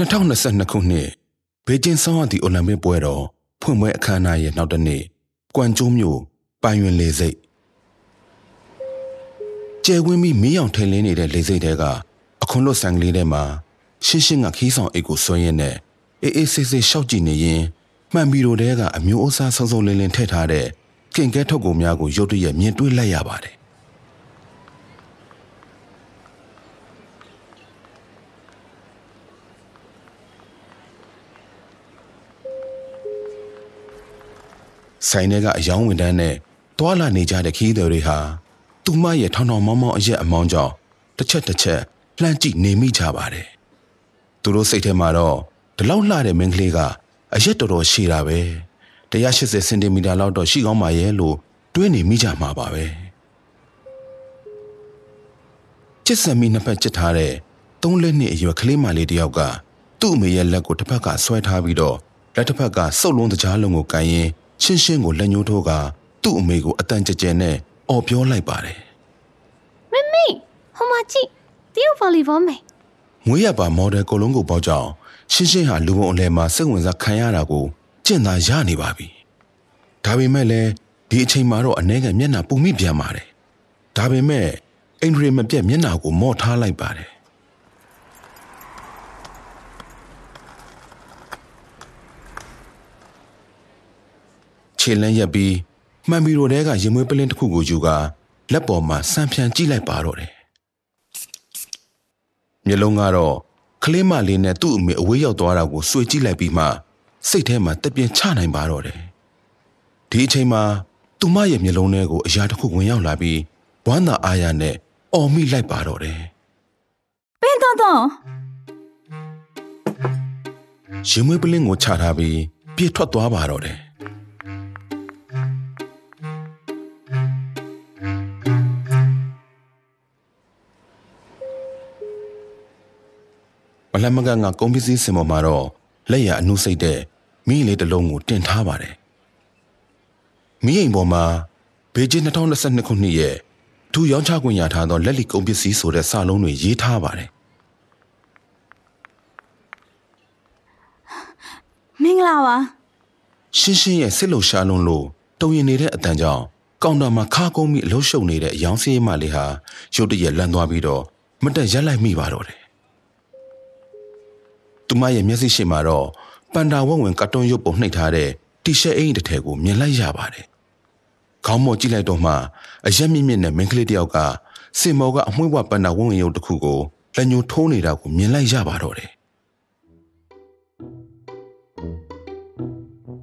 2022ခုနှစ်ဘေကျင်းဆောင်းရသည့်အိုလံပစ်ပွဲတော်ဖွင့်ပွဲအခမ်းအနားရဲ့နောက်တစ်နေ့ကွမ်ကျိုးမြို့ပိုင်ရင်လေစိတ်ကျဲဝင်းပြီးမီးအောင်ထိန်လင်းနေတဲ့လေစိတ်တဲကအခုလွတ်ဆန်ကလေးထဲမှာရှင်းရှင်းကခီးဆောင်အိတ်ကိုဆွဲရင်းနဲ့အေးအေးဆေးဆေးရှောက်ကြည့်နေရင်မှန်ဘီရိုတဲကအမျိုးအစားစုံစုံလင်းလင်းထည့်ထားတဲ့ကင်ကဲထုတ်ကုန်များကိုရုတ်တရက်မြင်တွေ့လိုက်ရပါတယ် ဆိုင်ထဲကအယောင်းဝန်တန်းနဲ့တွာလာနေကြတဲ့ခီးသည်တွေဟာသူမရဲ့ထောင်ထောင်မောင်းမောင်းအရက်အမောင်းကြောင့်တစ်ချက်တစ်ချက်လှမ်းကြည့်နေမိကြပါတယ်။သူတို့စိတ်ထဲမှာတော့ဒီလောက်လှတဲ့မင်းကလေးကအရက်တော်တော်ရှည်တာပဲ။180စင်တီမီတာလောက်တော့ရှိကောင်းပါရဲ့လို့တွေးနေမိကြမှာပါပဲ။ချစ်စံမီနှစ်ဖက်ချစ်ထားတဲ့သုံးလက်နှစ်အရွယ်ကလေးမလေးတယောက်ကသူ့အမေရဲ့လက်ကိုတစ်ဖက်ကဆွဲထားပြီးတော့လက်တစ်ဖက်ကစုပ်လုံးတကြားလုံးကိုကန်ရင် ရှင်းရှင်းကိုလက်ညှိုးထိုးကသူ့အမေကိုအတန်ကြကြဲနဲ့အော်ပြောလိုက်ပါတယ်မမေဟိုမှာကြည့်တရုတ်ဗော်လီဘောမယ်။ငွေရပါမော်ဒယ်ကိုလုံးကိုပေါက်ကြောင်ရှင်းရှင်းဟာလူပုံအလဲမှာစိတ်ဝင်စားခံရတာကိုကျင့်သာရနေပါပြီ။ဒါပေမဲ့လည်းဒီအချိန်မှာတော့အ ਨੇ ကမျက်နှာပူမိပြန်ပါတယ်။ဒါပေမဲ့အင်ဒရီမပြတ်မျက်နှာကိုမော့ထားလိုက်ပါတယ်။ ခြေလန်းရက်ပြီးမှန်ဘီရိုတဲကရင်မွေးပလင်းတစ်ခုကိုယူကာလက်ပေါ်မှာဆန်ဖြန်ကြည့်လိုက်ပါတော့တယ်။မျက်လုံးကတော့ကလေးမလေးနဲ့သူ့အမေအဝေးရောက်သွားတာကိုစွေကြည့်လိုက်ပြီးမှစိတ်ထဲမှာတပြင်းချနိုင်ပါတော့တယ်။ဒီအချိန်မှာသူမရဲ့မျက်လုံးထဲကိုအရာတစ်ခုဝင်ရောက်လာပြီးဝမ်းသာအားရနဲ့အော်မိလိုက်ပါတော့တယ်ပင်းတော့တော့။ရင်မွေးပလင်းကိုချထားပြီးပြေးထွက်သွားပါတော့တယ်။ မလမကငါကုန်းပစ္စည်းစင်ပေါ်မှာတော့လက်ရအနုစိတ်တဲ့မိလေးတစ်လုံးကိုတင်ထားပါတယ်။မိအိမ်ပေါ်မှာဘေဂျင်း2022ခုနှစ်ရဲ့ထူရောင်းချခွင့်ရထားသောလက်လီကုန်းပစ္စည်းဆိုတဲ့စာလုံးတွေရေးထားပါတယ်မင်္ဂလာပါ။ရှင်းရှင်းရဲ့စစ်လုံရှားလုံးလို့တုံရင်နေတဲ့အတန်ကြောင့်ကောင်တာမှာခါကုန်းပြီးအလုံးရှုံနေတဲ့အယောင်စီးမလေးဟာရုတ်တရက်လန့်သွားပြီးတော့မတက်ရက်လိုက်မိပါတော့တယ်။ သူမရဲ့မျက်စိရှိမှာတော့ပန်တာဝက်ဝင်ကတ်တွန်းရုပ်ပုံနှိပ်ထားတဲ့တီရှပ်အင်တစ်ထည်ကိုမြင်လိုက်ရပါတယ်။ခေါင်းမော်ကြည့်လိုက်တော့မှအရက်မြင့်မြင့်နဲ့မင်းကလေးတယောက်ကစင်မော်ကအမွှေးဝပန်တာဝက်ဝင်ရုပ်တစ်ခုကိုလက်ညှိုးထိုးနေတာကိုမြင်လိုက်ရပါတော့တယ်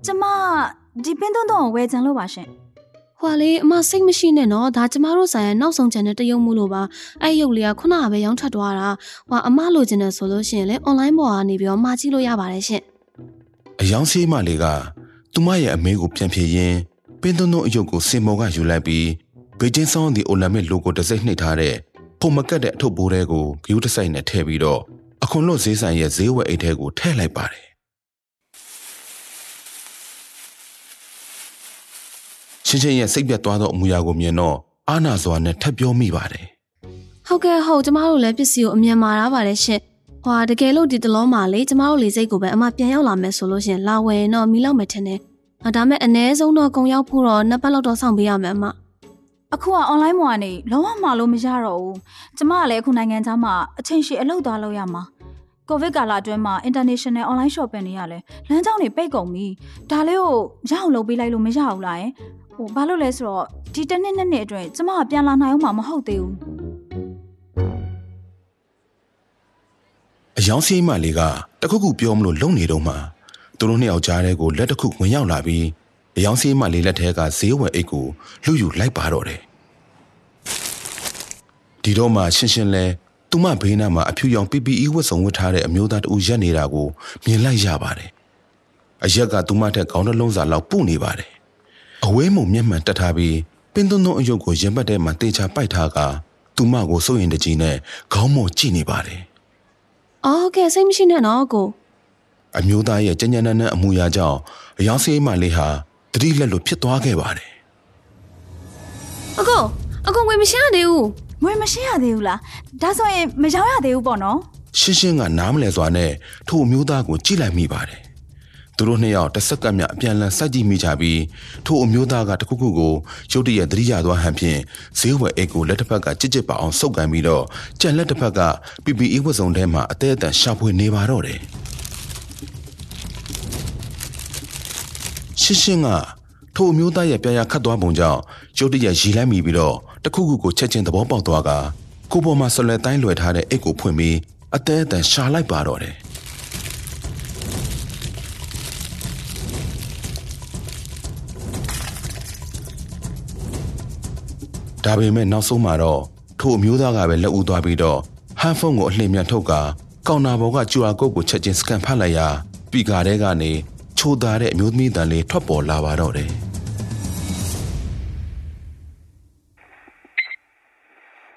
ကျမဒီပင်းတော့တော့ဝယ်ချင်လို့ပါရှင် ဟွာလေအမစိတ်မရှိနဲ့နော်ဒါကျမတို့ဆိုင်ရဲ့နောက်ဆုံးချန်တဲ့တရုတ်မှုလို့ပါအဲ့ရုပ်လေးကခုနကပဲရောင်းထွက်သွားတာဟွာအမလိုချင်တယ်ဆိုလို့ရှိရင်လေ online ပေါ်ကနေပြီးတော့မှာကြည့်လို့ရပါတယ်ရှင်။အယောင်စီးမလေးကသူမရဲ့အမေကိုပြန်ဖြေရင်းပင်းသွန်းသွန်းအယုတ်ကိုစင်မော်ကယူလိုက်ပြီးဘေကျင်းဆောင်ဒီအိုလံမစ်လိုကိုတစ်စိမ့်နှိပ်ထားတဲ့ဖုံမကတ်တဲ့အထုပ်ဘိုးတွေကိုဂယူးတစ်ဆိုင်နဲ့ထည့်ပြီးတော့အခွန်လွတ်ဈေးဆိုင်ရဲ့ဈေးဝယ်အိတ်ထဲကိုထည့်လိုက်ပါတယ်။ ချင်းချင်းရဲ့စိတ်ပြတ်သွားသောအမူအရာကိုမြင်တော့အာနာစွာနဲ့ထပ်ပြောမိပါတယ်ဟုတ်ကဲ့ဟုတ်ကျမတို့လည်းပစ္စည်းကိုအမြန်မာထားပါတယ်ရှင်ဟွာတကယ်လို့ဒီတလုံးမှာလေကျမတို့လေစိတ်ကိုပဲအမပြန်ရောက်လာမယ်ဆိုလို့ရှရင်လာဝယ်ရင်တော့မီလောက်မယ်ထင်တယ်ဟာဒါမဲ့အ ਨੇ ဆုံးတော့ကုံရောက်ဖို့တော့နှစ်ပတ်လောက်တော့စောင့်ပေးရမယ်အမအခုက online ပေါ်ကနေလုံးဝမှာလို့မရတော့ဘူးကျမကလည်းအခုနိုင်ငံသားမှာအချိန်ရှည်အလုပ်သွားလုပ်ရမှာ ကိုဗစ်ကာလအတွင်းမှာ international online shopping တွေရလဲလမ်းကြောင်းတွေပိတ်ကုန်ပြီဒါလေးကိုရအောင်လုပ်ပေးလိုက်လို့မရဘူးလားယင်ဟိုဘာလို့လဲဆိုတော့ဒီတစ်နှစ်နှစ်နှစ်အတွင်းကျမကပြန်လာနိုင်အောင်မှာမဟုတ်သေးဘူး။အယောင်စီးမလေးကတခုခုပြောမလို့လုံနေတော့မှသူတို့နှစ်ယောက်ကြားထဲကိုလက်တစ်ခုဝင်ရောက်လာပြီးအယောင်စီးမလေးလက်ထဲကဈေးဝယ်အိတ်ကိုလူယူလိုက်ပါတော့တယ်။ဒီတော့မှရှင်းရှင်းလဲ သူမဘေးနားမှာအဖြူရောင် PPE ဝတ်စုံဝတ်ထားတဲ့အမျိုးသားတဦးရက်နေတာကိုမြင်လိုက်ရပါတယ်။အရက်ကသူမထက်ခေါင်းတစ်လုံးစာလောက်ပုနေပါတယ်။အဝဲမုံမျက်မှန်တက်ထားပြီးပင်သွန်းသွန်းအယုတ်ကိုရင်ပတ်ထဲမှာတေချာပိုက်ထားကသူမကိုစိုးရင်တကြီးနဲ့ခေါင်းမော်ကြည့်နေပါတယ်။အော်ဟုတ်ကဲ့စိတ်မရှိနဲ့နော်ကိုအမျိုးသားရဲ့ကြဉ္ဉနန်းနန်းအမူအရာကြောင့်အယောင်စေးမလေးဟာတတိလက်လိုဖြစ်သွားခဲ့ပါတယ်အကိုအကိုဝယ်မရှာသေးဘူး ငွေမရှိရသေးဘူးလားဒါဆိုရင်မရောင်းရသေးဘူးပေါ့နော်ရှင်းရှင်းကနားမလဲစွာနဲ့ထိုအမျိုးသားကိုကြည့်လိုက်မိပါတယ်သူတို့နှစ်ယောက်တစ်စက္ကန့်မြအပြန်လန်စိုက်ကြည့်မိကြပြီးထိုအမျိုးသားကတခုခုကိုရုတ်တရက်သတိရသွားဟန်ဖြင့်ဈေးဝယ်အိတ်ကိုလက်တစ်ဖက်ကကြစ်ကြစ်ပါအောင်ဆုပ်ကန်ပြီးတော့ကြံလက်တစ်ဖက်က PPE ဝတ်စုံထဲမှာအသေးအတန်ရှာဖွေနေပါတော့တယ်ရှင်းရှင်းကထိုအမျိုးသားရဲ့ပြာရခတ်သွားပုံကြောင့်ရုတ်တရက်ရီလိုက်မိပြီးတော့ တခုခုကိုချက်ချင်းသဘောပေါက်သွားကကိုပေါ်မှာဆွလဲတိုင်းလွယ်ထားတဲ့အိတ်ကိုဖွင့်ပြီးအသေးအတန်ရှာလိုက်ပါတော့တယ်ဒါပေမဲ့နောက်ဆုံးမှာတော့ထိုအမျိုးသားကပဲလက်ဦးသွားပြီးတော့ဟန်ဖုန်းကိုအလှည့်မြန်ထုတ်ကာကောင်နာဘောက QR code ကိုချက်ချင်းစကန်ဖတ်လိုက်ရာပီကာထဲကနေချိုးသားတဲ့အမျိုးသမီးတန်လေးထွက်ပေါ်လာပါတော့တယ်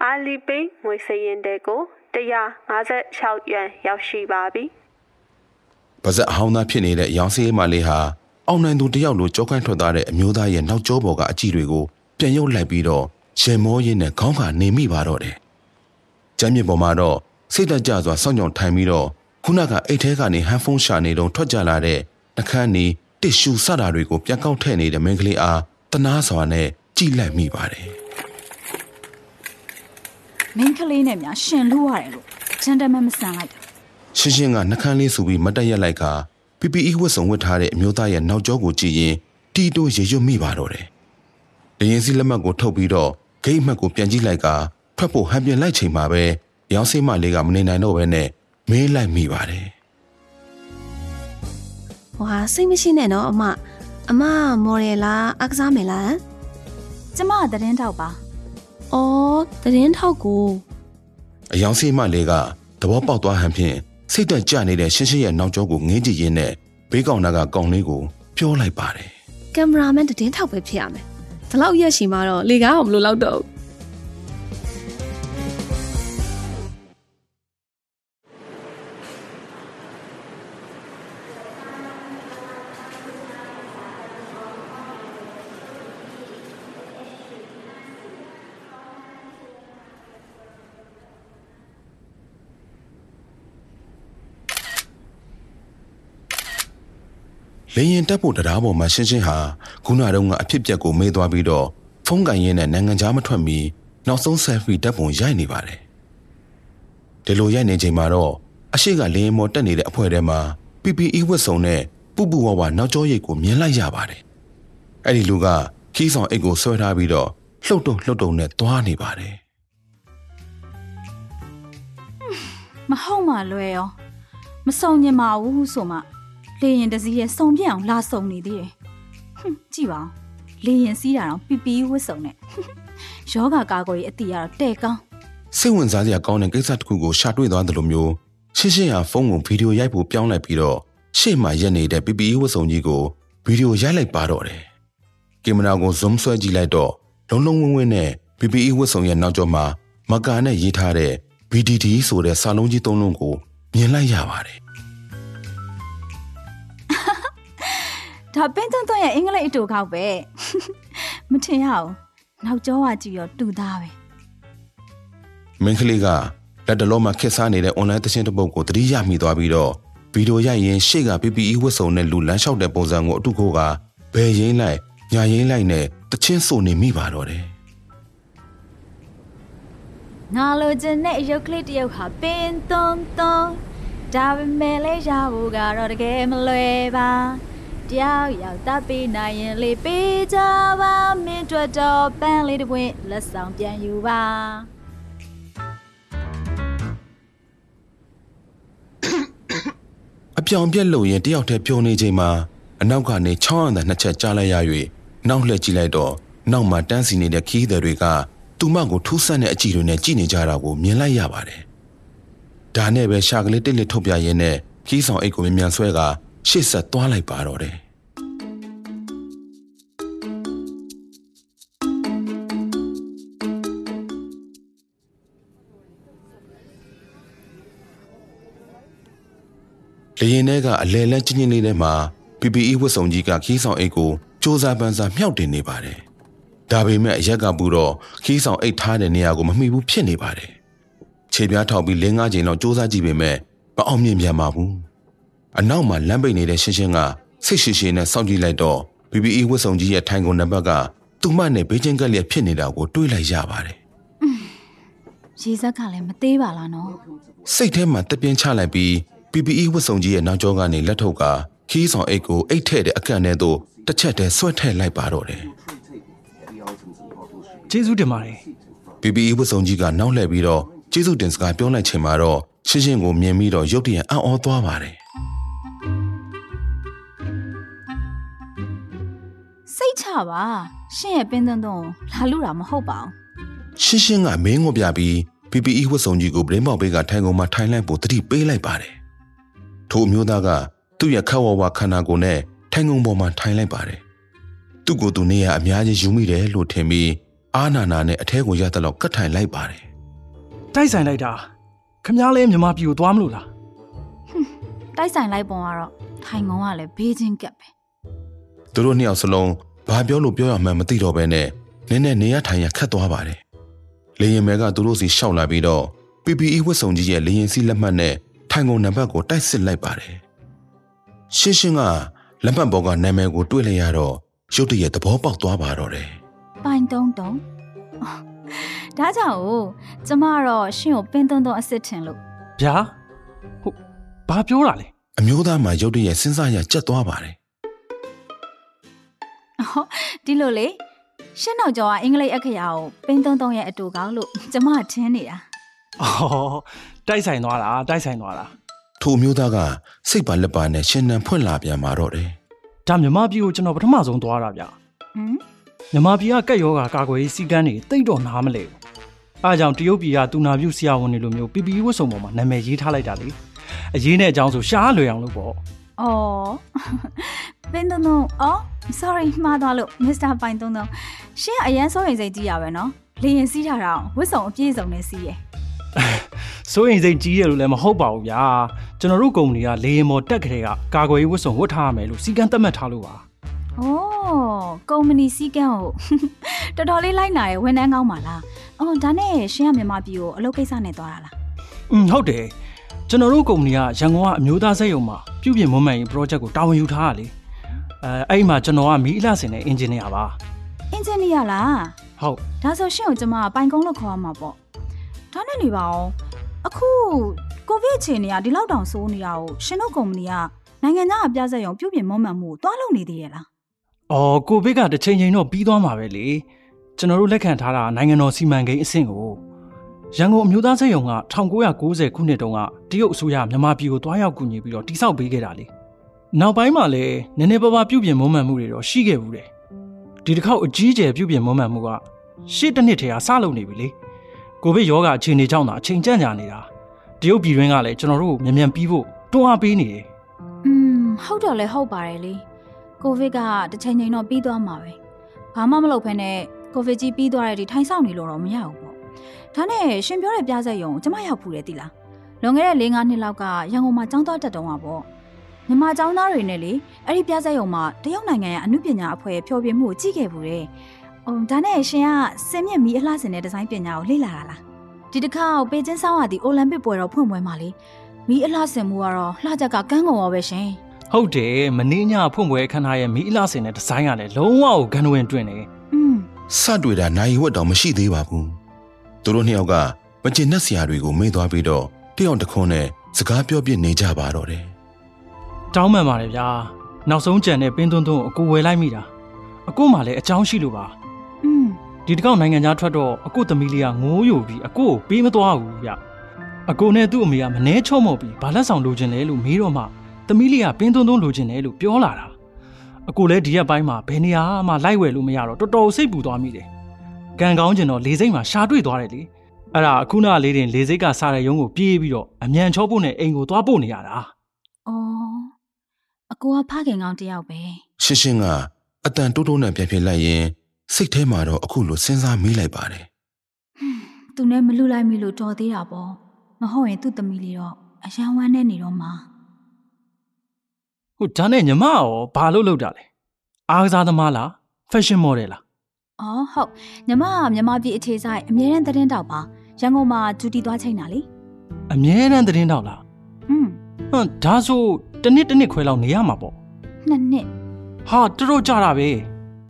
အာလီပိငွေစရင်တဲ့ကို156ရွမ်ရောက်ရှိပါပြီ။ပါဇက်အဟောင်းသားဖြစ်နေတဲ့ရောင်စည်းမလေးဟာအောင်နိုင်သူတယောက်လိုကြောကိုင်းထွက်သွားတဲ့အမျိုးသားရဲ့နောက်ကျောပေါ်ကအကြည့်တွေကိုပြန်ရုပ်လိုက်ပြီးတော့ရင်မောရင်းနဲ့ခေါင်းခါနေမိပါတော့တယ်။ကျမ်းမြေပေါ်မှာတော့စိတ်တကြစွာစောင့်ကြောင်ထိုင်ပြီးတော့ခုနကအိတ်ထဲကနေဟန်ဖုန်းရှာနေတော့ထွက်ကြလာတဲ့နှခမ်းနီတစ်ရှူစတာတွေကိုပြန်ကောက်ထည့်နေတဲ့မင်းကလေးအားတနာစွာနဲ့ကြည့်လိုက်မိပါတယ်။ မင်းကလေးနဲ့များရှင်လို့ရတယ်လို့ဂျန်တမန်မဆန်လိုက်တာရှင်းရှင်းကနှကန်းလေးဆိုပြီးမတ်တက်ရက်လိုက်က PPE ဝတ်စုံဝတ်ထားတဲ့အမျိုးသားရဲ့နောက်ကျောကိုကြည့်ရင်တီတိုရေရွတ်မိပါတော့တယ်။တရင်စီလက်မှတ်ကိုထုတ်ပြီးတော့ဂိတ်မှတ်ကိုပြန်ကြည့်လိုက်ကထွက်ဖို့ဟန်ပြန်လိုက်ချိန်မှာပဲရောင်စိမ့်မလေးကမနေနိုင်တော့ဘဲနဲ့မေးလိုက်မိပါတယ်ဟွာစိတ်မရှိနဲ့နော်အမအမမော်ဒယ်လားအကစားမယ်လားကျမကသတင်းတောက်ပါ အော်သတင်းထောက်ကို။အယောင်စိမ့်မလေးကသဘောပေါက်သွားဟန်ဖြင့်စိတ်တက်ကြနေတဲ့ရှင်းရှင်းရဲ့နောက်ကျောကိုငင်းကြည့်ရင်းနဲ့ဘေးကောင်နာကကောင်လေးကိုပြောလိုက်ပါတယ်ကင်မရာမန်သတင်းထောက်ပဲဖြစ်ရမယ်ဒီလောက်ရက်ရှိမှတော့လေကားအောင်မလို့လောက်တော့ဘူး။ လေရင်တက်ဖို့တရားပေါ်မှာရှင်းရှင်းဟာခုနတုန်းကအဖြစ်ပြက်ကိုမေးသွားပြီးတော့ဖုန်းကန်ရင်းနဲ့နိုင်ငံခြားမထွက်မီနောက်ဆုံးဆယ်ဖီတက်ပုံရိုက်နေပါတယ်။ဒီလိုရိုက်နေချိန်မှာတော့အရှိကလေရင်မော်တက်နေတဲ့အဖွဲထဲမှာ PPE ဝတ်စုံနဲ့ပူပူဝဝနောက်ကျောရိတ်ကိုမြင်လိုက်ရပါတယ်။အဲ့ဒီလူကခီးဆောင်အိတ်ကိုဆွဲထားပြီးတော့လှုပ်တုံလှုပ်တုံနဲ့သွားနေပါတယ်မဟုတ်မှလွယ်ရောမစုံညင်ပါဘူးဆိုမှ လေရင်တစ်စီးရဲ့စုံပြက်အောင်လာစုံနေသေးတယ်ဟွန်းကြည့်ပါဦးလေရင်စီးတာတော့ပီပီဝတ်စုံနဲ့ယောဂကာကွယ်ရေးအတီးကတော့တဲ့ကောင်း။စိတ်ဝင်စားစရာကောင်းတဲ့ကိစ္စတစ်ခုကိုရှာတွေ့သွားတယ်လို့မျိုးရှင်းရှင်းဟာဖုန်းကိုဗီဒီယိုရိုက်ဖို့ပြောင်းလိုက်ပြီးတော့ရှေ့မှာရက်နေတဲ့ PPE ဝတ်စုံကြီးကိုဗီဒီယိုရိုက်လိုက်ပါတော့တယ်။ကင်မရာကို zoom ဆွဲကြည့်လိုက်တော့လုံးလုံးဝင်းဝင်းနဲ့ PPE ဝတ်စုံရဲ့နောက်ကျောမှာမကာနဲ့ရေးထားတဲ့ BDD ဆိုတဲ့စာလုံးကြီးသုံးလုံးကိုမြင်လိုက်ရပါတယ် ဒါပင်းသွန်းသွန်းရဲ့အင်္ဂလိပ်အတူကောက်ပဲမထင်ရအောင်နောက်ကျောကကြည့်ရောတူသားပဲ။မင်းကလေးကလက်တလုံးမှာခက်စားနေတဲ့ online သချင်းတစ်ပုဒ်ကိုသတိရမိသွားပြီးတော့ဗီဒီယိုရိုက်ရင်ရှေ့က PPE ဝတ်စုံနဲ့လူလမ်းလျှောက်တဲ့ပုံစံကိုအတုခိုးကဘယ်ရင်းလိုက်ညာရင်းလိုက်နဲ့တချင်းဆိုနေမိပါတော့တယ်။ငါလိုချင်တဲ့အယုတ်ကလေးတစ်ယောက်ဟာပင်သွန်းသွန်းဒါပေမဲ့လည်းရဖို့ကတော့တကယ်မလွယ်ပါ တယောက်ယောက်တပ်ပြီးနိုင်ရင်လေပေးကြပါမင်းတို့တော့ပန်းလေးတစ်ပွင့်လက်ဆောင်ပြန်ယူပါ အပြောင်ပြက်လို့ရင်တယောက်တည်းပြုံးနေချိန်မှာအနောက်ကနေချောင်းအံတဲ့နှစ်ချက်ကြားလိုက်ရ၍နောက်လှည့်ကြည့်လိုက်တော့နောက်မှာတန်းစီနေတဲ့ခီးသည်တွေကသူမကိုထူးဆန်းတဲ့အကြည့်တွေနဲ့ကြည့်နေကြတာကိုမြင်လိုက်ရပါတယ်။ဒါနဲ့ပဲရှာကလေးတစ်လက်ထုတ်ပြရင်းနဲ့ခီးဆောင်အိတ်ကိုမြ мян ဆွဲက ရှေ့ဆက်သွားလိုက်ပါတော့တယ်။လေရင်ထဲကအလဲလန်းချင်းချင်းလေးထဲမှာ PPE ဝတ်စုံကြီးကခီးဆောင်အိတ်ကိုစူးစမ်းပန်းစားမြှောက်တင်နေပါတယ်။ဒါပေမဲ့အရက်ကပူတော့ခီးဆောင်အိတ်ထားတဲ့နေရာကိုမမှီဘူးဖြစ်နေပါတယ်။ခြေခြေပြားထောက်ပြီးလင်းကားချိန်လောက်စူးစမ်းကြည့်ပေမဲ့မအောင်မြင်ပြန်ပါဘူး အနောက်မှာလမ်းပိတ်နေတဲ့ရှင်းရှင်းကစိတ်ရှိရှိနဲ့စောင့်ကြည့်လိုက်တော့ BBE ဝတ်စုံကြီးရဲ့ထိုင်ကုန်နံပါတ်ကသူ့မနဲ့ဘေးချင်းကက်လျက်ဖြစ်နေတာကိုတွေးလိုက်ရပါတယ်ရေစက်ကလည်းမသေးပါလားနော်စိတ်ထဲမှာတပြင်းချလိုက်ပြီး PPE ဝတ်စုံကြီးရဲ့နောက်ကျောကနေလက်ထုတ်ကခီးဆောင်အိတ်ကိုအိတ်ထဲ့တဲ့အကန့်ထဲသို့တစ်ချက်တည်းဆွဲထည့်လိုက်ပါတော့တယ်ကျေးဇူးတင်ပါတယ် PPE ဝတ်စုံကြီးကနောက်လှည့်ပြီးတော့ကျေးဇူးတင်စကားပြောလိုက်ချိန်မှာတော့ရှင်းရှင်းကိုမြင်ပြီးတော့ရုတ်တရက်အံ့ဩသွားပါတယ် တ်ချပါရှင်ရဲ့ပင်းသွန်းသွန်းကိုလာလူတာမဟုတ်ပါဘူးရှင်းရှင်းကမင်းကိုပြပြီး PPE ဝတ်စုံကြီးကိုဗရင်းပေါက်ဘေးကထိုင်ကုန်မှာထိုင်လိုက်ဖို့တတိပေးလိုက်ပါတယ်ထိုအမျိုးသားကသူ့ရဲ့ခက်ဝဝခန္ဓာကိုယ်နဲ့ထိုင်ကုန်ပေါ်မှာထိုင်လိုက်ပါတယ်သူ့ကိုယ်သူနေရအများကြီးယူမိတယ်လို့ထင်ပြီးအာနာနာနဲ့အထဲကိုရတဲ့လောက်ကတ်ထိုင်လိုက်ပါတယ်တိုက်ဆိုင်လိုက်တာခမ ्या လဲမြန်မာပြည်ကိုသွားမလို့လားတိုက်ဆိုင်လိုက်ပုံကတော့ထိုင်ကုန်ကလည်းဘေးချင်းကပ်ပဲသူတို့နှစ်ယောက်စလုံး ဘာပြောလို့ပြောရမှန်းမသိတော့ဘဲနဲ့နင်းနဲ့နေရထိုင်ရခတ်သွားပါတယ်လေရင်မဲကသူတို့စီရှောက်လာပြီးတော့ PPE ဝတ်စုံကြီးရဲ့လေရင်စီလက်မှတ်နဲ့ထိုင်ကုန်နံပါတ်ကိုတိုက်စစ်လိုက်ပါတယ်ရှင်းရှင်းကလက်မှတ်ပေါ်ကနာမည်ကိုတွေ့လိုက်ရတော့ရုတ်တရက်သဘောပေါက်သွားပါတော့တယ်ပိုင်တုံးတုံးအော်ဒါကြောင့်ကိုကျမကတော့ရှင်ကိုပင်းသွန်းသွန်းအစ်စ်ထင်လို့ဗျာဟုတ်ဘာပြောတာလဲအမျိုးသားမှရုတ်တရက်စဉ်းစားရကြက်သွားပါတယ် အော်ဒီလိုလေရှင်တော့ကျော်ကအင်္ဂလိပ်အခရာကိုပင်းသွန်းသွန်းရဲ့အတူကောင်းလို့ကျမထင်နေတာအော်တိုက်ဆိုင်သွားတာတိုက်ဆိုင်သွားတာထိုအမျိုးသားကစိတ်ပါလက်ပါနဲ့ရှင်းနှံဖွင့်လာပြန်มาတော့တယ်ဒါမြန်မာပြည်ကိုကျွန်တော်ပထမဆုံးသွားတာဗျဟမ်မြန်မာပြည်ကကက်ယောဂါကာကွယ်ရေးစီကန်းတွေတိတ်တော့နားမလဲဘူးအားကြောင့်တရုတ်ပြည်ကတူနာပြုဆရာဝန်တွေလိုမျိုး PPE ဝတ်စုံပေါ်မှာနာမည်ရေးထားလိုက်တာလေအရေးနဲ့အကြောင်းဆိုရှားလွယ်အောင်လို့ပေါ့ အော်ပင်းသွန်းသွန်းအော် sorry မှားသွားလို့ Mr. ပိုင်သွန်းသွန်းရှင်ကအရန်စိုးရိမ်စိတ်ကြီးရပဲနော်လေရင်စီးထားတာအောင်ဝတ်စုံအပြည့်စုံနဲ့စီးရယ်စိုးရင်စိတ်ကြီးရလို့လည်းမဟုတ်ပါဘူးဗျာကျွန်တော်တို့ကုမ္ပဏီကလေရင်မော်တက်ခတဲ့ကကာကွယ်ရေးဝတ်စုံဝတ်ထားရမယ်လို့စီကန်းသတ်မှတ်ထားလို့ပါ။အိုးကုမ္ပဏီစည်းကမ်းကိုတော်တော်လေးလိုက်နာရဲဝန်ထမ်းကောင်းပါလား။အော်ဒါနဲ့ရှင်ကမြန်မာပြည်ကိုအလုပ်ကိစ္စနဲ့သွားတာလားอืมဟုတ်တယ် ကျွန်တော်တို့ကုမ္ပဏီကရန်ကုန်ကအမျိုးသားစက်ရုံမှာပြုပြင်မွမ်းမံရေး project ကိုတာဝန်ယူထားရလေအဲအဲ့ဒီမှာကျွန်တော်ကမီးအလှဆင်တဲ့ engineer ပါ။အင်ဂျင်နီယာလားဟုတ်။ဒါဆိုရှင်ကိုကျွန်မပိုင်ကုန်းလို့ခေါ်ရမှာပေါ့။ဒါနဲ့နေပါအောင်။အခုကိုဗစ်အခြေအနေကဒီလောက်တောင်ဆိုးနေတာကိုရှင်တို့ကုမ္ပဏီကနိုင်ငံသားအပြဆက်ရုံပြုပြင်မွမ်းမံမှုကိုတွားလုပ်နေသေးရဲ့လားအော်ကိုဗစ်ကတစ်ချိန်ချိန်တော့ပြီးသွားမှာပဲလေကျွန်တော်တို့လက်ခံထားတာနိုင်ငံတော်စီမံကိန်းအဆင့်ကို ရန်ကုန်အမျိုးသားစက်ရုံက1990ခုနှစ်တုန်းကတရုတ်အစိုးရမြန်မာပြည်ကိုတွားရောက်ကူညီပြီးတော့တိစောက်ပေးခဲ့တာလေနောက်ပိုင်းမှာလည်းနည်းနည်းပါးပါးပြုပြင်မွမ်းမံမှုတွေတော့ရှိခဲ့ဘူးတယ်ဒီတစ်ခေါက်အကြီးအကျယ်ပြုပြင်မွမ်းမံမှုကရှေ့တစ်နှစ်ထဲကစလုပ်နေပြီလေကိုဗစ်ရောဂါအခြေအနေကြောင့်သာအချိန်ကြန့်ကြာနေတာတရုတ်ပြည်တွင်းကလည်းကျွန်တော်တို့ကိုမြန်မြန်ပြီးဖို့တွန်းအားပေးနေတယ် ။อืมဟုတ်တော့လဲဟုတ်ပါတယ်လေ။ကိုဗစ်ကတစ်ချိန်ချိန်တော့ပြီးသွားမှာပဲ။ဘာမှမလုပ်ဖ ೇನೆ ကိုဗစ်ကြီးပြီးသွားတဲ့ဒီထိုင်ဆောင်နေလို့တော့မရဘူးပေါ့။ ါ့ ဒါနဲ့ရှင်ပြောတဲ့ပြဆက်ယုံကျမရောက်ဖူးတယ်တိလား။လွန်ခဲ့တဲ့၄၅နှစ်လောက်ကရန်ကုန်မှာចောင်းသွားတက်တုံးပါပေါ့။မြန်မာចောင်းသားတွေနဲ့လေအဲ့ဒီပြဆက်ယုံမှာတရုတ်နိုင်ငံရဲ့အမှုပညာအဖွဲ့ဖျော်ဖြေမှုကိုကြည့်ခဲ့ဘူးတယ်။အော်ဒါနဲ့ရှင်ကစင်မြင့်မီအလှဆင်တဲ့ဒီဇိုင်းပညာကိုလေ့လာတာလား။ဒီတစ်ခါပေကျင်းဆောင်ရသည့်အိုလံပစ်ပွဲတော်ဖွင့်ပွဲမှာလေမီအလှဆင်မှုကတော့လှချက်ကကန်းကုန်ရောပဲရှင်။ ဟုတ်တယ်မင်းညဖွင့်ပွဲခန်းထားရဲ့မီးအလှဆင်တဲ့ဒီဇိုင်းကလည်းလုံးဝကိုဂန်ဝင်တွင်တယ် อืม စတွေ့တာနိုင်ဝက်တောင်မရှိသေးပါဘူး သူတို့နှစ်ယောက်ကမကျင်နှက်စရာတွေကိုမေ့သွားပြီးတော့တယောက်တစ်ခွန်းနဲ့စကားပြောပြနေကြပါတော့တယ်တောင်းမှန်ပါတယ်ဗျာနောက်ဆုံးကြံတဲ့ပင်းသွန်းသွန်းကိုအကိုဝယ်လိုက်မိတာအကိုမှလည်းအကြောင်းရှိလို့ပါอืมဒီတစ်ခေါက်နိုင်ငံခြားထွက်တော့အကိုသမီးလေးကငိုးယိုပြီးအကိုကိုပေးမသွားဘူးဗျအကိုနဲ့သူ့အမေကမနှဲချုံမော့ပြီးဘာလက်ဆောင်လိုချင်လဲလို့မေးတော့မှသမီးလေးကပင်းသွန်းသွန်းလိုချင်တယ်လို့ပြောလာတာအကိုလည်းဒီရက်ပိုင်းမှာဘယ်နေရာမှလိုက်ဝယ်လို့မရတော့တော်တော်စိတ်ပူသွားမိတယ် ကံကောင်းကျင်တော့လေစိတ်မှာရှာတွေ့သွားတယ်လေအဲ့ဒါအခုနလေးတင်လေစိတ်ကစားတဲ့ရုံးကိုပြေးပြီးတော့အမြန်ချောဖို့နဲ့အိမ်ကိုသွားပို့နေရတာอ๋อအကိုကဖခင်ကောင်းတယောက်ပဲရှင်းရှင်းကအတန်တိုးတိုးနဲ့ပြန်ဖြစ်လိုက်ရင်စိတ်ထဲမှာတော့အခုလိုစဉ်းစားမိလိုက်ပါတယ်သူနဲ့မလူလိုက်မိလို့တော်သေးတာပေါ့မဟုတ်ရင်သူ့သမီးလေးတော့အယံဝမ်းနဲ့နေတော့မှာဟုတ်ဒါနဲ့ညီမရောဘာလို့လုပ်တာလဲအားကစားသမားလား fashion model လား อ๋อဟုတ်ညီမကမြန်မာပြည်အခြေဆိုင်အမြဲတမ်းသတင်းတောက်ပါရန်ကုန်မှာဂျူတီသွားချိန်တာလေအမြဲတမ်းသတင်းတော့လားဟွန်းဟမ်ဒါဆိုတစ်နှစ်တစ်နှစ်ခွဲလောက်နေရမှာပေါ့နှစ်နှစ်ဟာတော်တော်ကြတာပဲ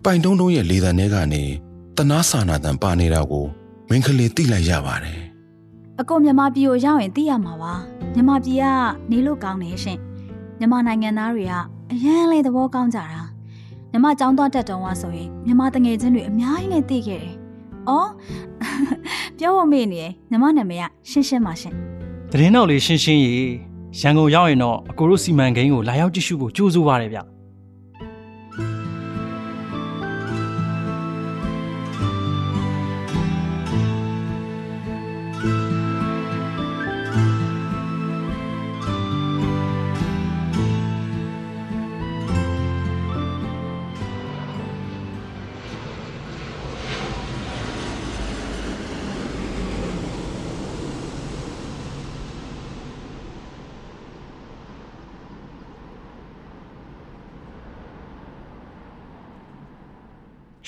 ပိုင်တုံးတုံးရဲ့လေတံထဲကနေတနာစာနာတန်ပါနေတာကိုမင်းကလေးသိလိုက်ရပါတယ်အကိုမြန်မာပြည်ကိုရောက်ရင်သိရမှာပါမြန်မာပြည်ကနေလို့ကောင်းတယ်ရှင်မြန်မာနိုင်ငံသားတွေကအရန်လေးသဘောကောင်းကြတာ မြန်မာចောင်းသွားတက်တုံးကဆိုရင်မြန်မာတငယ်ချင်းတွေအများကြီးနဲ့သိခဲ့တယ်။အော်ပြောဖို့မေ့နေရယ်မြန်မာနာမည်ကရှင်းရှင်းပါရှင်သတင်းတော့လေးရှင်းရှင်းရေးရန်ကုန်ရောက်ရင်တော့အကိုတို့စီမံကိန်းကိုလာရောက်ကြည့်ရှုဖို့ကြိုးစားပါတယ်ဗျ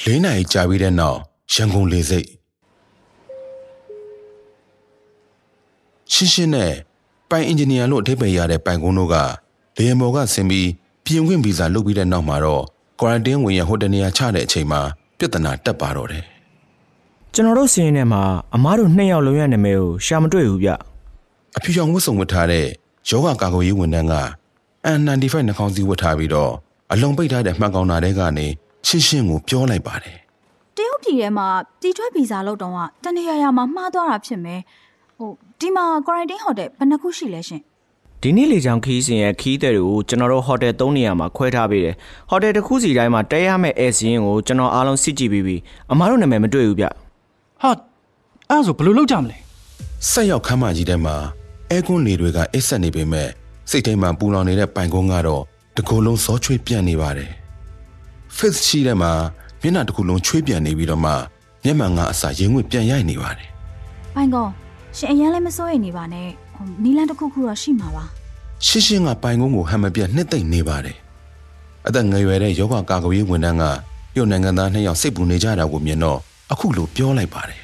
လေးနိုင်ကြာပြီးတဲ့နောက်ရန်ကုန်လေစိတ်ရှင်းရှင်းနဲ့ပိုင်အင်ဂျင်နီယာလို့အဓိပ္ပာယ်ရတဲ့ပိုင်ကုန်းတို့ကလေယာဉ်ပေါ်ကဆင်းပြီးပြင်ခွင့်ဗီဇာလုပ်ပြီးတဲ့နောက်မှာတော့ကွာရန်တင်းဝင်ရဟိုတယ်နေရာချတဲ့အချိန်မှာပြဿနာတက်ပါတော့တယ်ကျွန်တော်တို့စီးရင်ထဲမှာအမားတို့နှစ်ယောက်လုံးရနာမည်ကိုရှာမတွေ့ဘူးဗျအဖြူရောင်ဝတ်စုံဝတ်ထားတဲ့ယောဂကာကွယ်ရေးဝန်ထမ်းက N95 နှာခေါင်းစည်းဝတ်ထားပြီးတော့အလုံးပိတ်ထားတဲ့မှန်ကောင်တာတွေကနေ ရှင်းရှင်းကိုပြောလိုက်ပါတယ်။တရုတ်ပြည်ထဲမှာတီထွဲဗီဇာလောက်တုံးကတနေရာရာမှာမှားသွားတာဖြစ်မယ်။ဟိုဒီမှာ quarantine hotel ဘယ်နှခုရှိလဲရှင်ဒီနေ့လေကြောင်ခီးစဉ်ရဲ့ခီးတဲ့တွေကိုကျွန်တော်တို့ဟိုတယ်၃နေရာမှာခွဲထားပေးတယ်ဟိုတယ်တစ်ခုစီတိုင်းမှာတဲရမယ့်အဲစီရင်ကိုကျွန်တော်အားလုံးစစ်ကြည့်ပြီးပြီအမားတို့နာမည်မတွေ့ဘူးဗျဟာအဲ့ဒါဆိုဘယ်လိုလုပ်ကြမလဲဆက်ရောက်ခမ်းမကြီးထဲမှာအဲကွန်းလေတွေကအိတ်ဆက်နေပေမဲ့စိတ်ထဲမှာပူလောင်နေတဲ့ပိုင်ကုန်းကတော့တကူလုံးစောချွေးပြန့်နေပါတယ် face ရှိတဲ့မှာမျက်နှာတကူလုံးချွေးပြန့်နေပြီးတော့မှမျက်မှန်ကအစာရင်ငွေပြန်ရိုက်နေပါတယ်။ပိုင်ကောရှင်အရင်လည်းမစိုးရိမ်နေပါနဲ့။ဟိုနီလန်တစ်ခုခုတော့ရှိမှာပါရှင်းရှင်းကပိုင်ကုန်းကိုဟမ်မပြတ်နှစ်သိမ့်နေပါတယ်အသက်ငယ်ရွယ်တဲ့ယောဂကာကွယ်ရေးဝန်ထမ်းကပြုတ်နိုင်ငံသားနှစ်ယောက်စိတ်ပူနေကြတာကိုမြင်တော့အခုလိုပြောလိုက်ပါတယ်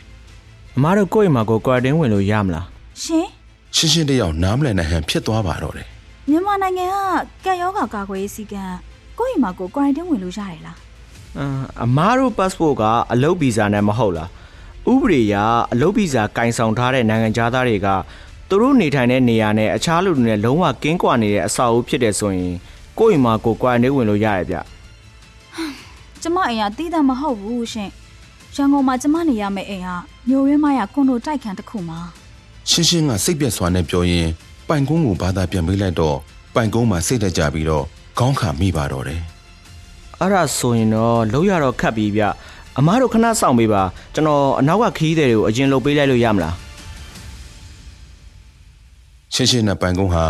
အမားတို့ကိုယ့်အိမ်မှာကိုကွာတင်းဝင်လို့ရမလား။ရှင်ရှင်းရှင်းတယောက်နားမလည်နိုင်ဟန်ဖြစ်သွားပါတော့တယ်မြန်မာနိုင်ငံကကက်ယောဂါကာကွယ်ရေးစည်းကမ်း ကိုယ့်အိမ်မှာကိုယ် quarantine ဝင်လို့ရတယ်လားအမ်အမားတို့ passport ကအလုပ်ဗီဇာနဲ့မဟုတ်လားဥပဒေအရအလုပ်ဗီဇာကင်ဆောင်ထားတဲ့နိုင်ငံသားတွေကသူတို့နေထိုင်တဲ့နေရာနဲ့အခြားလူတွေနဲ့လုံးဝကင်းကွာနေတဲ့အဆောက်အဦဖြစ်တယ်ဆိုရင်ကိုယ့်အိမ်မှာကိုကွာတင်းဝင်လို့ရတယ်ဗျ။ကျမအိမ်ကတည်တံမဟုတ်ဘူးရှင်။ရန်ကုန်မှာကျမနေရမယ့်အိမ်ကမြို့ရင်းမရကွန်ဒိုတိုက်ခန်းတစ်ခုမှာရှင်းရှင်းကစိတ်ပြက်စွာနဲ့ပြောရင်းပိုင်ကုန်းကိုဘာသာပြန်ပေးလိုက်တော့ပိုင်ကုန်းမှာစိတ်တက်ကြပြီးတော့ ခေါင်းခါမိပါတော့တယ်အဲ့ဒါဆိုရင်တော့လုံးရတော့ခတ်ပြီဗျအမားတို့ခဏဆောင်ပေးပါကျွန်တော်အနောက်ကခီးတဲ့တွေကိုအရင်လုပ်ပေးလိုက်လို့ရမလားရှင်းရှင်းနဲ့ပိုင်ကုန်းဟာ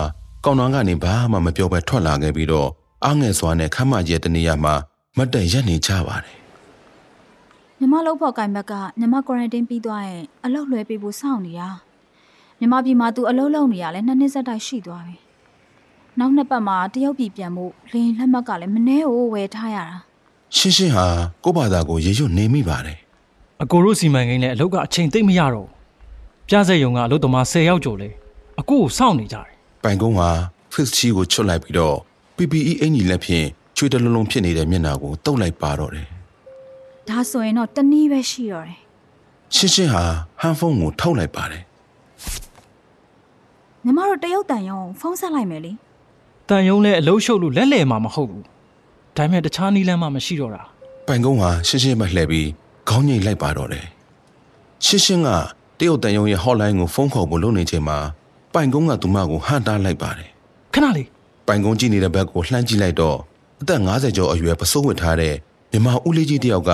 ကောင်းနှောင်းကနေဘာမှမပြောဘဲထွက်လာခဲ့ပြီးတော့အားငယ်စွာနဲ့ခမ်းမကြီးတဲ့တနေရာမှာမတ်တက်ရက်နေကြပါတယ်မြမလောက်ဖို့ကင်ဘက်ကမြမ quarantine ပြီးသွားရင်အလုပ်လွှဲပေးဖို့စောင့်နေတာမြမပြည်မှာသူအလုပ်လုပ်နေရလဲနှစ်နှစ်ဆက်တိုက်ရှိသွားပြီ နောက်နှစ်ပတ်မှာတရုတ်ပြည်ပြန်ဖို့လင်းလက်မှတ်ကလည်းမနှဲကိုဝယ်ထားရတာရှင်းရှင်းဟာကိုယ့်ဘာသာကိုရေရွတ်နေမိပါတယ်အကိုတို့စီမံကိန်းနဲ့အလုပ်ကအချိန်သိမ့်မရတော့ဘူးပြစက်ယုံကအလုပ်သမား10ယောက်ကျော်လဲအကိုကိုစောင့်နေကြတယ်ပိုင်ကုန်းဟာ face ချီကိုချွတ်လိုက်ပြီးတော့ PPE အင်ကြီးလက်ဖြင့်ချွေတလုံးလုံးဖြစ်နေတဲ့မျက်နှာကိုတုပ်လိုက်ပါတော့တယ်ဒါဆိုရင်တော့တနည်းပဲရှိတော့တယ်ရှင်းရှင်းဟာဟန်ဖုန်းကိုထုတ်လိုက်ပါတယ်မြမတို့တရုတ်တန်ရုံဖုန်းဆက်လိုက်မယ်လေ တန်ယုံလဲအလုပ်ရှုပ်လို့လက်လဲမှာမဟုတ်ဘူးဒါပေမဲ့တခြားနီးလန်းမှမရှိတော့တာပိုင်ကုန်းဟာရှင်းရှင်းမလှည့်ပြီးခေါင်းငိတ်လိုက်ပါတော့တယ်ရှင်းရှင်းကတရုတ်တန်ယုံရဲ့ hotline ကိုဖုန်းခေါ်ဖို့လုပ်နေချိန်မှာပိုင်ကုန်းကသူမကိုဟန်တားလိုက်ပါတယ်ခဏလေးပိုင်ကုန်းကြည့်နေတဲ့ဘက်ကိုလှမ်းကြည့်လိုက်တော့အသက်50ကျော်အရွယ်ပစိုးဝတ်ထားတဲ့မြမဦးလေးကြီးတယောက်က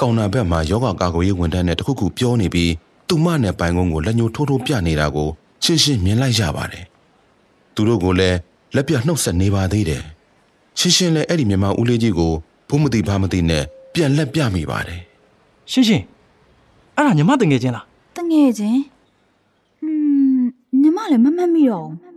ကောင်နာဘက်မှာယောဂကာကွယ်ရေးဝန်ထမ်းနဲ့တခုခုပြောနေပြီးသူမနဲ့ပိုင်ကုန်းကိုလက်ညှိုးထိုးထိုးပြနေတာကိုရှင်းရှင်းမြင်လိုက်ရပါတယ်သူတို့ကလည်း လက်ပြနှုတ်ဆက်နေပါသေးတယ်ရှင်းရှင်းလည်းအဲ့ဒီမြမဦးလေးကြီးကိုဘုမတိဘာမတိနဲ့ပြန်လက်ပြမိပါတယ်ရှင်းရှင်းအဲ့ဒါညီမတငယ်ချင်းလားတငယ်ချင်းဟွန်းညီမလည်းမမှတ်မိတော့ဘူး